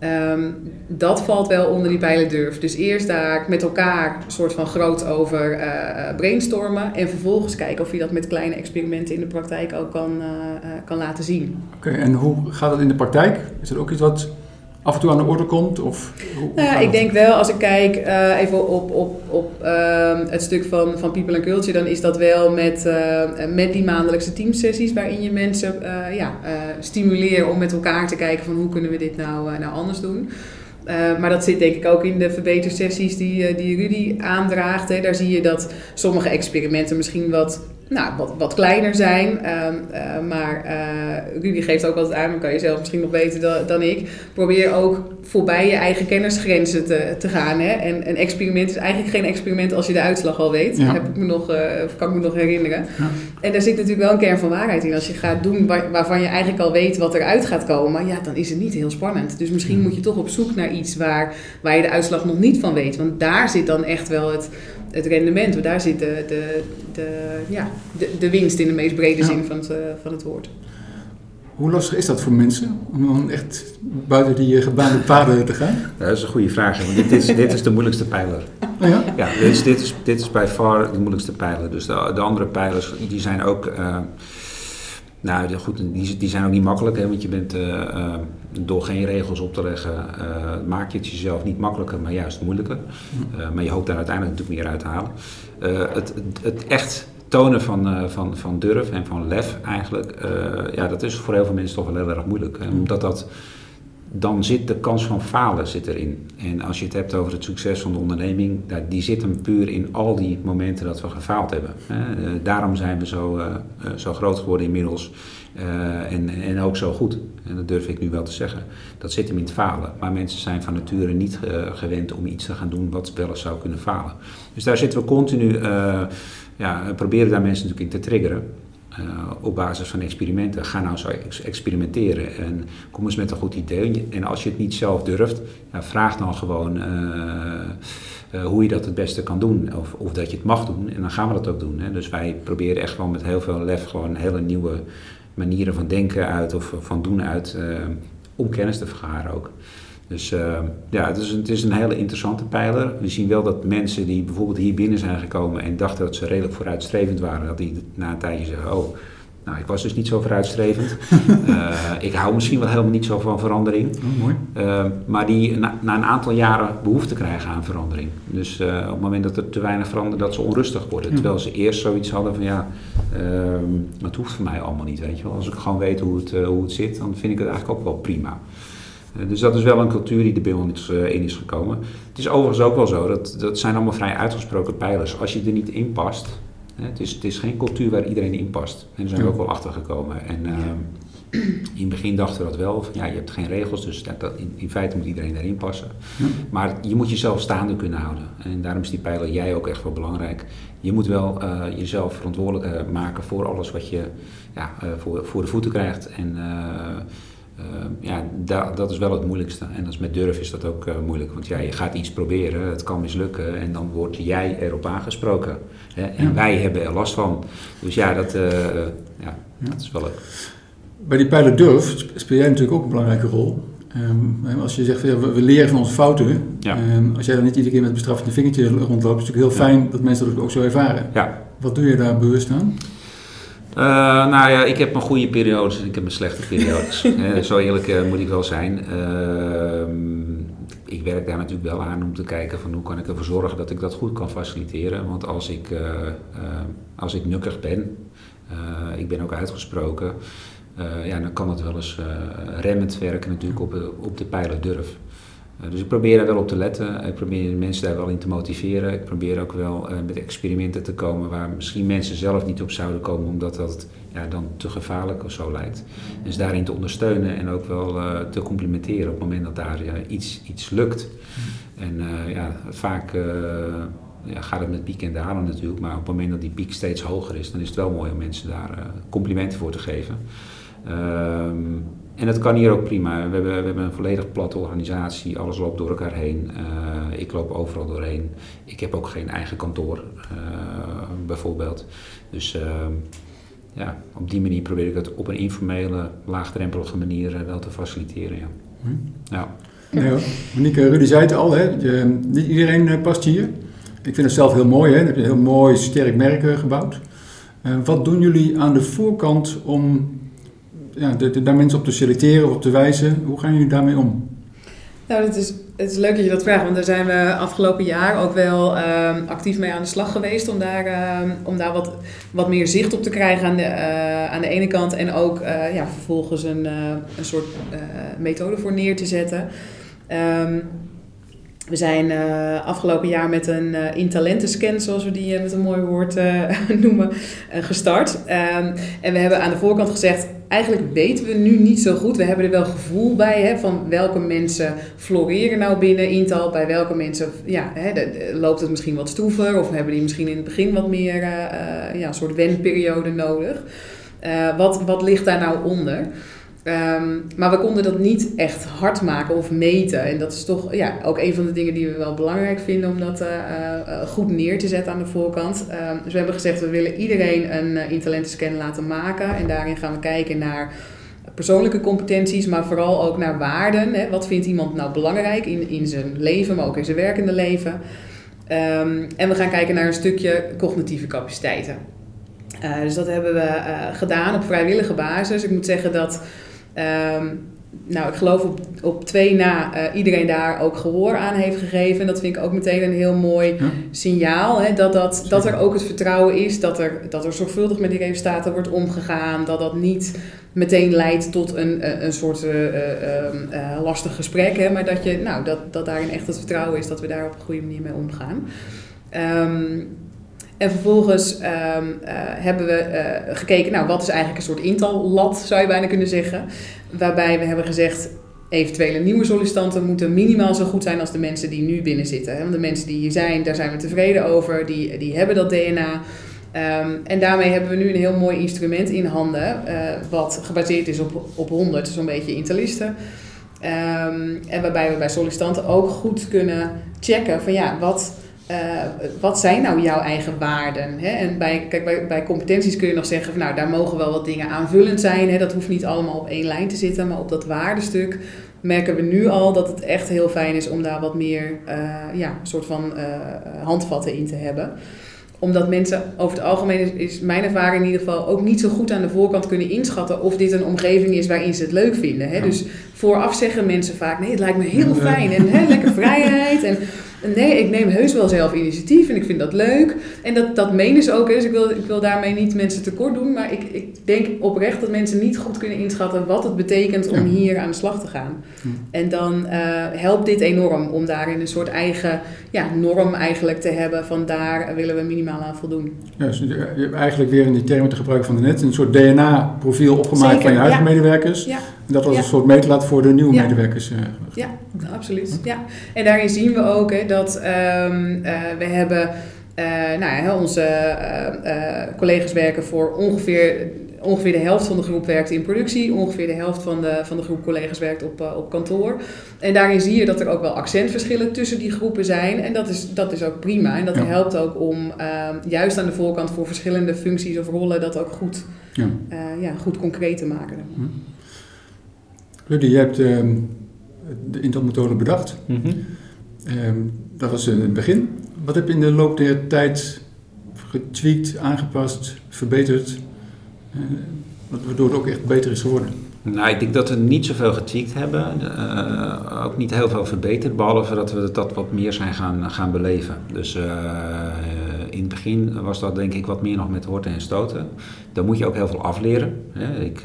Speaker 2: Ehm, dat valt wel onder die pijlen durf. Dus eerst daar met elkaar een soort van groot over uh, brainstormen. En vervolgens kijken of je dat met kleine experimenten in de praktijk ook kan, uh, kan laten zien.
Speaker 1: Oké, en hoe gaat dat in de praktijk? Is er ook iets wat af en toe aan de orde komt? Of
Speaker 2: nou, ik denk wel, als ik kijk uh, even op, op, op uh, het stuk van, van People and Culture, dan is dat wel met, uh, met die maandelijkse teamsessies waarin je mensen ja, stimuleert om met elkaar te kijken van hoe kunnen we dit nou, nou anders doen. maar dat zit denk ik ook in de verbetersessies die, die Rudy aandraagt. Hè. Daar zie je dat sommige experimenten misschien wat nou, wat, wat kleiner zijn. Um, uh, maar uh, Rudy geeft ook altijd aan, dan kan je zelf misschien nog beter dan, dan, ik. Probeer ook voorbij je eigen kennisgrenzen te, te gaan. Hè? En een experiment is eigenlijk geen experiment als je de uitslag al weet. Ja. Heb ik me nog, uh, kan ik me nog herinneren. Ja. En daar zit natuurlijk wel een kern van waarheid in. Als je gaat doen waar, waarvan je eigenlijk al weet wat eruit gaat komen, ja, dan is het niet heel spannend. Dus misschien moet je toch op zoek naar iets waar, waar je de uitslag nog niet van weet. Want daar zit dan echt wel het het rendement. Want daar zit de, de, de, ja, de, de winst in de meest brede zin van het, uh, van het woord.
Speaker 1: Hoe lastig is dat voor mensen om dan echt buiten die eh, gebaande paden te gaan?
Speaker 3: dat is een goede vraag. Want dit is, dit is de moeilijkste pijler.
Speaker 1: Oh ja?
Speaker 3: Ja, dit is, dit is, dit is bij far de moeilijkste pijler. Dus de, de andere pijlers die zijn ook. Uh, nou goed, die, die zijn ook niet makkelijk, hè, want je bent uh, uh, door geen regels op te leggen, uh, maak je het jezelf niet makkelijker, maar juist moeilijker. maar je hoopt daar uiteindelijk natuurlijk meer uit te halen. Het, het, het, echt tonen van, van, van durf en van lef eigenlijk, ja, dat is voor heel veel mensen toch wel heel erg moeilijk. Hè, omdat dat dan zit de kans van falen zit erin. En als je het hebt over het succes van de onderneming, die zit hem puur in al die momenten dat we gefaald hebben. Daarom zijn we zo, eh, eh, zo groot geworden inmiddels eh, en, en ook zo goed. En dat durf ik nu wel te zeggen. Dat zit hem in het falen. Maar mensen zijn van nature niet gewend om iets te gaan doen wat wel zou kunnen falen. Dus daar zitten we continu, ja, proberen daar mensen natuurlijk in te triggeren. Uh, op basis van experimenten. Ga nou zo experimenteren en kom eens met een goed idee. En als je het niet zelf durft, vraag dan gewoon uh, uh, hoe je dat het beste kan doen. Of, of, dat je het mag doen. En dan gaan we dat ook doen. Hè. Dus wij proberen echt gewoon met heel veel lef gewoon hele nieuwe manieren van denken uit of van doen uit. om kennis te vergaren ook. Dus uh, ja, het is, een, het is een hele interessante pijler. We zien wel dat mensen die bijvoorbeeld hier binnen zijn gekomen en dachten dat ze redelijk vooruitstrevend waren, dat die na een tijdje zeggen, oh, nou, ik was dus niet zo vooruitstrevend. uh, ik hou misschien wel helemaal niet zo van verandering.
Speaker 1: Oh, mooi.
Speaker 3: Uh, maar die na, na, een aantal jaren behoefte krijgen aan verandering. Dus op het moment dat er te weinig verandert, dat ze onrustig worden. Ja. Terwijl ze eerst zoiets hadden van ja, dat hoeft voor mij allemaal niet. Weet je wel. Als ik gewoon weet hoe het, hoe het zit, dan vind ik het eigenlijk ook wel prima. Eh, dus dat is wel een cultuur die er bij ons eh, in is gekomen. Het is overigens ook wel zo, dat, dat zijn allemaal vrij uitgesproken pijlers. Als je er niet in past, het is, het is geen cultuur waar iedereen in past. En daar zijn we ook wel achter gekomen. En uh, in het begin dachten we dat wel, van ja, je hebt geen regels, dus dat, dat in, in, feite moet iedereen daarin passen. Maar je moet jezelf staande kunnen houden. En daarom is die pijler jij ook echt wel belangrijk. Je moet wel uh, jezelf verantwoordelijk maken voor alles wat je ja, voor, voor de voeten krijgt. En ja, da, dat is wel het moeilijkste. En als met durf is dat ook uh, moeilijk. Want ja, je gaat iets proberen, het kan mislukken en dan word jij erop aangesproken. Hè? En ja. wij hebben er last van. Dus ja, dat, uh, ja, ja, dat is wel leuk.
Speaker 1: Bij die pijler durf speel jij natuurlijk ook een belangrijke rol. Um, als je zegt, we, we leren van onze fouten. Ja. Um, als jij dan niet iedere keer met bestraffende vingertje rondloopt, is het natuurlijk heel fijn dat mensen dat ook zo ervaren.
Speaker 3: Ja.
Speaker 1: Wat doe je daar bewust aan?
Speaker 3: Uh, nou ja, ik heb mijn goede periodes en ik heb mijn slechte periodes. uh, zo eerlijk uh, moet ik wel zijn. Ehm, ik werk daar natuurlijk wel aan om te kijken van hoe kan ik ervoor zorgen dat ik dat goed kan faciliteren. Want als ik, als ik nukkig ben, ik ben ook uitgesproken, ja, dan kan het wel eens remmend werken natuurlijk op, op de pijler durf. Uh, dus ik probeer daar wel op te letten. Ik probeer mensen daar wel in te motiveren. Ik probeer ook wel uh, met experimenten te komen waar misschien mensen zelf niet op zouden komen, omdat dat ja, dan te gevaarlijk of zo lijkt. Dus daarin te ondersteunen en ook wel uh, te complimenteren op het moment dat daar iets, iets lukt. En ja, vaak ja, gaat het met pieken en dalen natuurlijk, maar op het moment dat die piek steeds hoger is, dan is het wel mooi om mensen daar complimenten voor te geven. Ehm, en dat kan hier ook prima. We hebben, we hebben een volledig platte organisatie, alles loopt door elkaar heen. Uh, ik loop overal doorheen. Ik heb ook geen eigen kantoor, uh, bijvoorbeeld. Dus uh, ja, op die manier probeer ik het op een informele, laagdrempelige manier wel te faciliteren. Ja.
Speaker 1: Hm.
Speaker 3: ja.
Speaker 1: Nee hoor. Monique, Rudy zei het al, hè? Je, niet iedereen eh, past hier. Ik vind het zelf heel mooi, hè? Dan heb je een heel mooi, sterk merk eh, gebouwd. Uh, wat doen jullie aan de voorkant om ja, de, daar mensen op te selecteren op te wijzen? Hoe gaan jullie daarmee om?
Speaker 2: Nou, het is, het is leuk dat je dat vraagt, want daar zijn we afgelopen jaar ook wel uh, actief mee aan de slag geweest om daar, uh, om daar wat, wat meer zicht op te krijgen aan de, uh, aan de ene kant en ook ja, vervolgens een, een soort methode voor neer te zetten. Um, we zijn uh, afgelopen jaar met een uh, intalentenscan, zoals we die uh, met een mooi woord noemen, gestart. Um, en we hebben aan de voorkant gezegd, eigenlijk weten we nu niet zo goed. We hebben er wel gevoel bij hè, van welke mensen floreren nou binnen Intal. Bij welke mensen ja, hè, loopt het misschien wat stoever of hebben die misschien in het begin wat meer ja, een soort wenperiode nodig. wat, wat ligt daar nou onder? Um, maar we konden dat niet echt hard maken of meten. En dat is toch ja, ook een van de dingen die we wel belangrijk vinden om dat uh, uh, goed neer te zetten aan de voorkant. Um, dus we hebben gezegd, we willen iedereen een uh, intalentenscan laten maken. En daarin gaan we kijken naar persoonlijke competenties, maar vooral ook naar waarden. Hè. Wat vindt iemand nou belangrijk in, in zijn leven, maar ook in zijn werkende leven. Um, en we gaan kijken naar een stukje cognitieve capaciteiten. dus dat hebben we gedaan op vrijwillige basis. Ik moet zeggen dat Um, nou, ik geloof op, op twee na uh, iedereen daar ook gehoor aan heeft gegeven. En dat vind ik ook meteen een heel mooi ja. signaal. Hè, dat, dat, dat er ook het vertrouwen is dat er, dat er zorgvuldig met die resultaten wordt omgegaan. Dat dat niet meteen leidt tot een, een soort uh, uh, lastig gesprek. Hè, maar dat, je, nou, dat, dat daarin echt het vertrouwen is dat we daar op een goede manier mee omgaan. Um, en vervolgens um, uh, hebben we uh, gekeken, nou wat is eigenlijk een soort intallat, zou je bijna kunnen zeggen. Waarbij we hebben gezegd, eventuele nieuwe sollicitanten moeten minimaal zo goed zijn als de mensen die nu binnen zitten. Want de mensen die hier zijn, daar zijn we tevreden over, die, die hebben dat DNA. Um, en daarmee hebben we nu een heel mooi instrument in handen, uh, wat gebaseerd is op, op 100, zo'n beetje intalisten. Um, en waarbij we bij sollicitanten ook goed kunnen checken van ja, wat uh, wat zijn nou jouw eigen waarden? Hè? En bij, kijk, bij, bij competenties kun je nog zeggen, van, nou daar mogen wel wat dingen aanvullend zijn. Hè? Dat hoeft niet allemaal op één lijn te zitten, maar op dat waardestuk merken we nu al dat het echt heel fijn is om daar wat meer uh, ja, soort van uh, handvatten in te hebben omdat mensen over het algemeen, is, is, mijn ervaring in ieder geval, ook niet zo goed aan de voorkant kunnen inschatten of dit een omgeving is waarin ze het leuk vinden. Hè? Dus vooraf zeggen mensen vaak, nee, het lijkt me heel fijn en hè, lekker vrijheid. En nee, ik neem heus wel zelf initiatief en ik vind dat leuk. En dat, dat menen ze ook. Dus ik wil, ik wil daarmee niet mensen tekort doen. Maar ik, ik denk oprecht dat mensen niet goed kunnen inschatten wat het betekent om hier aan de slag te gaan. En dan uh, helpt dit enorm om daarin een soort eigen ja, norm eigenlijk te hebben. Van daar willen we minimaal aan voldoen.
Speaker 1: Ja, dus je hebt eigenlijk weer in die termen te gebruiken van de net een soort DNA-profiel opgemaakt Zeker, van je huidige ja. medewerkers. Ja. En dat was een soort meetlat voor de nieuwe medewerkers. Uh,
Speaker 2: ja, absoluut. Ja. En daarin zien we ook hè, dat um, uh, we hebben... Uh, nou ja, onze collega's werken voor ongeveer ongeveer de helft van de groep werkt in productie, ongeveer de helft van de, van de groep collega's werkt op, uh, op kantoor. En daarin zie je dat er ook wel accentverschillen tussen die groepen zijn. En dat is, dat is ook prima. En dat ja. helpt ook om uh, juist aan de voorkant voor verschillende functies of rollen dat ook goed, ja. Uh, ja, goed concreet te maken.
Speaker 1: Hm. Rudy, je hebt ehm, de Intel-methode bedacht. Mm -hmm. Um, dat was in het begin. Wat heb je in de loop der tijd getweakt, aangepast, verbeterd? waardoor het ook echt beter is geworden.
Speaker 3: Nou, ik denk dat we niet zoveel getweakt hebben. Uh, ook niet heel veel verbeterd, behalve dat we dat wat meer zijn gaan, gaan beleven. Dus in het begin was dat denk ik wat meer nog met horten en stoten. Daar moet je ook heel veel afleren. Hè. Ik,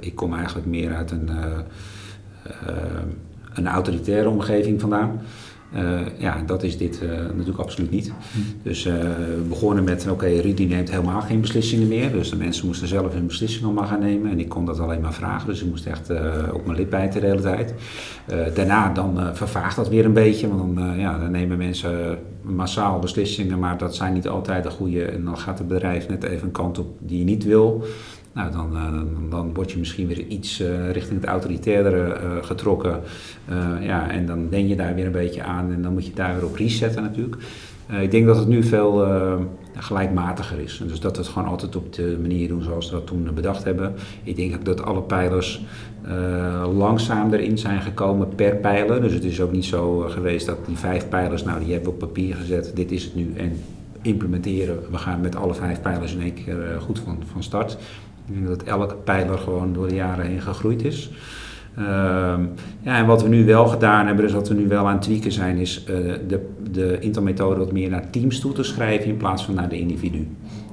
Speaker 3: ik kom eigenlijk meer uit een, een autoritaire omgeving vandaan. Uh, ja, dat is dit uh, natuurlijk absoluut niet. Hm. Dus uh, we begonnen met, oké, okay, Rudy neemt helemaal geen beslissingen meer. Dus de mensen moesten zelf hun beslissingen allemaal gaan nemen. En ik kon dat alleen maar vragen, dus ik moest echt op mijn lip bijten de hele tijd. daarna dan vervaagt dat weer een beetje, want dan, ja, dan nemen mensen massaal beslissingen, maar dat zijn niet altijd de goede. En dan gaat het bedrijf net even een kant op die je niet wil. Nou, dan, uh, dan word je misschien weer iets uh, richting het autoritairdere uh, getrokken. ja, en dan denk je daar weer een beetje aan en dan moet je daar weer op resetten natuurlijk. ik denk dat het nu veel gelijkmatiger is. Dus dat we het gewoon altijd op de manier doen zoals we dat toen bedacht hebben. Ik denk ook dat alle pijlers langzaam erin zijn gekomen per pijler. Dus het is ook niet zo geweest dat die vijf pijlers, nou die hebben we op papier gezet, dit is het nu en implementeren. We gaan met alle vijf pijlers in één keer goed van, van start. Ik denk dat elke pijler gewoon door de jaren heen gegroeid is. Ehm, ja, en wat we nu wel gedaan hebben, dus wat we nu wel aan het tweaken zijn, is uh, de, de Intel-methode wat meer naar teams toe te schrijven in plaats van naar de individu.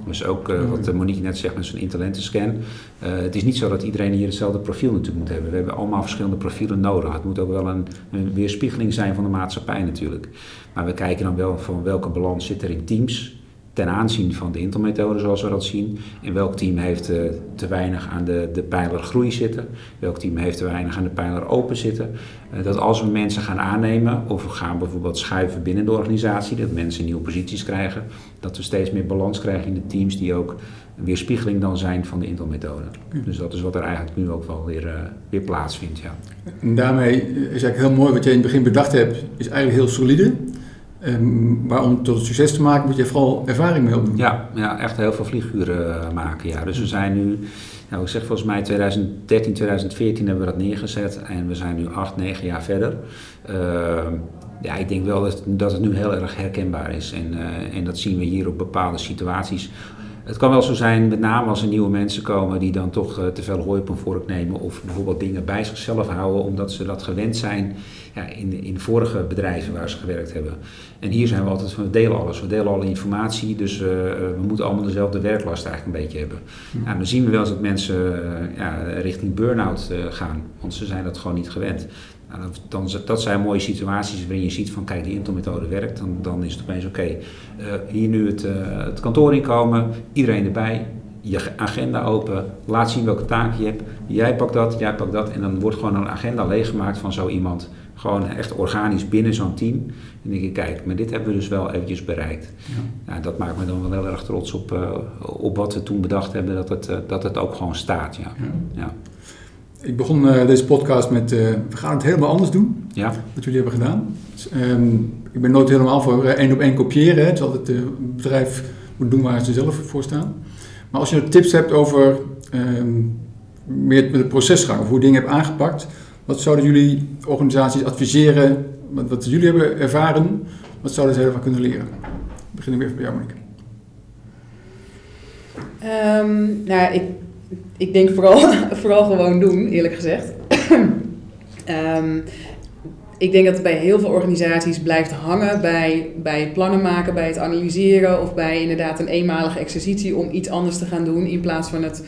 Speaker 3: Dus ook uh, wat Monique net zegt met zo'n intelentenscan. Uh, het is niet zo dat iedereen hier hetzelfde profiel natuurlijk moet hebben. We hebben allemaal verschillende profielen nodig. Het moet ook wel een, een weerspiegeling zijn van de maatschappij natuurlijk. Maar we kijken dan wel van welke balans zit er in teams ten aanzien van de Intel-methode zoals we dat zien. En welk team heeft uh, te weinig aan de, de pijler groei zitten. Welk team heeft te weinig aan de pijler open zitten. Uh, dat als we mensen gaan aannemen of we gaan bijvoorbeeld schuiven binnen de organisatie, dat mensen nieuwe posities krijgen, dat we steeds meer balans krijgen in de teams die ook een weerspiegeling dan zijn van de Intel-methode. Dus dat is wat er eigenlijk nu ook wel weer, uh, weer plaatsvindt. Ja.
Speaker 1: En daarmee is eigenlijk heel mooi wat je in het begin bedacht hebt, is eigenlijk heel solide. Um, maar om tot het succes te maken moet je vooral ervaring mee opdoen.
Speaker 3: Ja, ja echt heel veel vlieguren uh, maken. Ja. Dus we zijn nu, nou, ik zeg volgens mij 2013, 2014 hebben we dat neergezet en we zijn nu 8, 9 jaar verder. Uh, ja, ik denk wel dat, het nu heel erg herkenbaar is en, uh, en dat zien we hier op bepaalde situaties. Het kan wel zo zijn, met name als er nieuwe mensen komen die dan toch uh, te veel hooi op een vork nemen of bijvoorbeeld dingen bij zichzelf houden omdat ze dat gewend zijn ja, in, in vorige bedrijven waar ze gewerkt hebben. En hier zijn we altijd van, we delen alles, we delen alle informatie, dus uh, we moeten allemaal dezelfde werklast eigenlijk een beetje hebben. Ja. Nou, dan zien we wel eens dat mensen uh, ja, richting burn-out gaan, want ze zijn dat gewoon niet gewend. Nou, dan, dat zijn mooie situaties waarin je ziet van kijk, die Intel-methode werkt. Dan, dan is het opeens oké. Okay, uh, hier nu het, uh, het kantoor inkomen, iedereen erbij, je agenda open, laat zien welke taak je hebt. Jij pakt dat, jij pakt dat. En dan wordt gewoon een agenda leeggemaakt van zo iemand. Gewoon echt organisch binnen zo'n team. En dan denk ik, kijk, maar dit hebben we dus wel eventjes bereikt. Ja. Nou, dat maakt me dan wel heel erg trots op, uh, op wat we toen bedacht hebben, dat het, dat het ook gewoon staat. Ja. ja. ja.
Speaker 1: Ik begon uh, deze podcast met, uh, we gaan het helemaal anders doen,
Speaker 3: ja.
Speaker 1: wat jullie hebben gedaan. Dus, um, ik ben nooit helemaal voor één op één kopiëren. Hè. Het is altijd het uh, bedrijf moet doen waar ze zelf voor staan. Maar als je tips hebt over um, meer de procesgang, of hoe dingen hebben aangepakt, wat zouden jullie organisaties adviseren, wat, wat jullie hebben ervaren, wat zouden ze ervan kunnen leren? Ik begin ik weer bij jou, Monique.
Speaker 2: Um, nou, ik ik denk vooral, vooral gewoon doen, eerlijk gezegd. um, ik denk dat het bij heel veel organisaties blijft hangen bij, bij plannen maken, bij het analyseren of bij inderdaad een eenmalige exercitie om iets anders te gaan doen in plaats van het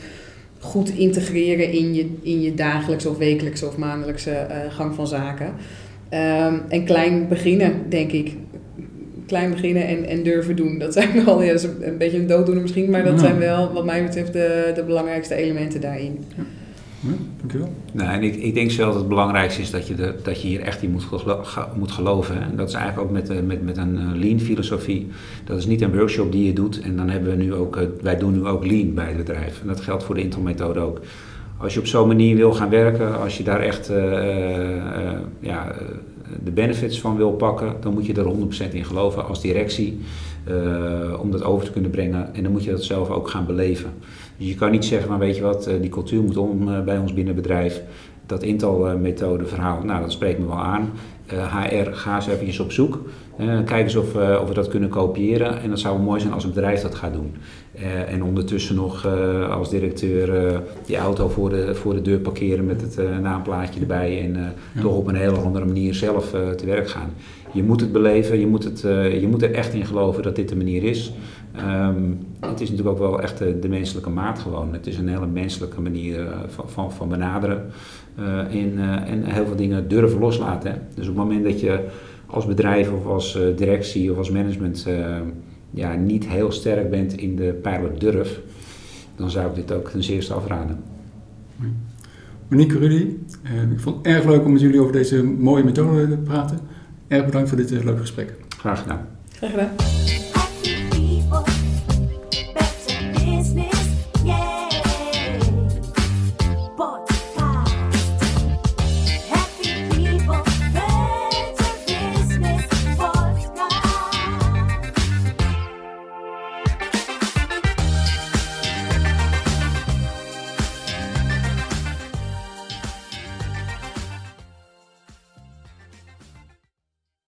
Speaker 2: goed integreren in je, in je dagelijkse of wekelijkse of maandelijkse uh, gang van zaken. Um, en klein beginnen, denk ik klein beginnen en, en durven doen. Dat zijn wel ja, een beetje een dooddoener misschien, maar dat ja. zijn wel wat mij betreft de, de belangrijkste elementen daarin.
Speaker 1: Ja. Ja, dankjewel.
Speaker 3: Nou, en ik, ik denk zelf dat het belangrijkste is dat je, de, dat je hier echt in moet, gelo moet geloven. En dat is eigenlijk ook met, met, met een lean filosofie. Dat is niet een workshop die je doet. En dan hebben we nu ook, wij doen nu ook lean bij het bedrijf. En dat geldt voor de Intel methode ook. Als je op zo'n manier wil gaan werken, als je daar echt uh, uh, ja, de benefits van wil pakken, dan moet je er 100% in geloven als directie uh, om dat over te kunnen brengen. En dan moet je dat zelf ook gaan beleven. Dus je kan niet zeggen, maar weet je wat, die cultuur moet om bij ons binnen bedrijf. Dat Intel-methode verhaal, nou dat spreekt me wel aan. HR, ga eens even op zoek. Uh, kijk eens of, uh, of we dat kunnen kopiëren. En dat zou mooi zijn als een bedrijf dat gaat doen. Uh, en ondertussen nog als directeur die auto voor de, voor de deur parkeren met het naamplaatje erbij. En ja. toch op een hele andere manier zelf te werk gaan. Je moet het beleven, je moet, het, je moet er echt in geloven dat dit de manier is. Um, het is natuurlijk ook wel echt de, de, menselijke maat gewoon. Het is een hele menselijke manier van, van, van benaderen. en, en heel veel dingen durven loslaten. Hè. Dus op het moment dat je als bedrijf of als uh, directie of als management uh, ja, niet heel sterk bent in de pijler durf, dan zou ik dit ook ten zeerste afraden.
Speaker 1: Monique Rudy, uh, ik vond het erg leuk om met jullie over deze mooie methode te praten. Erg bedankt voor dit leuke gesprek.
Speaker 3: Graag gedaan.
Speaker 2: Graag gedaan.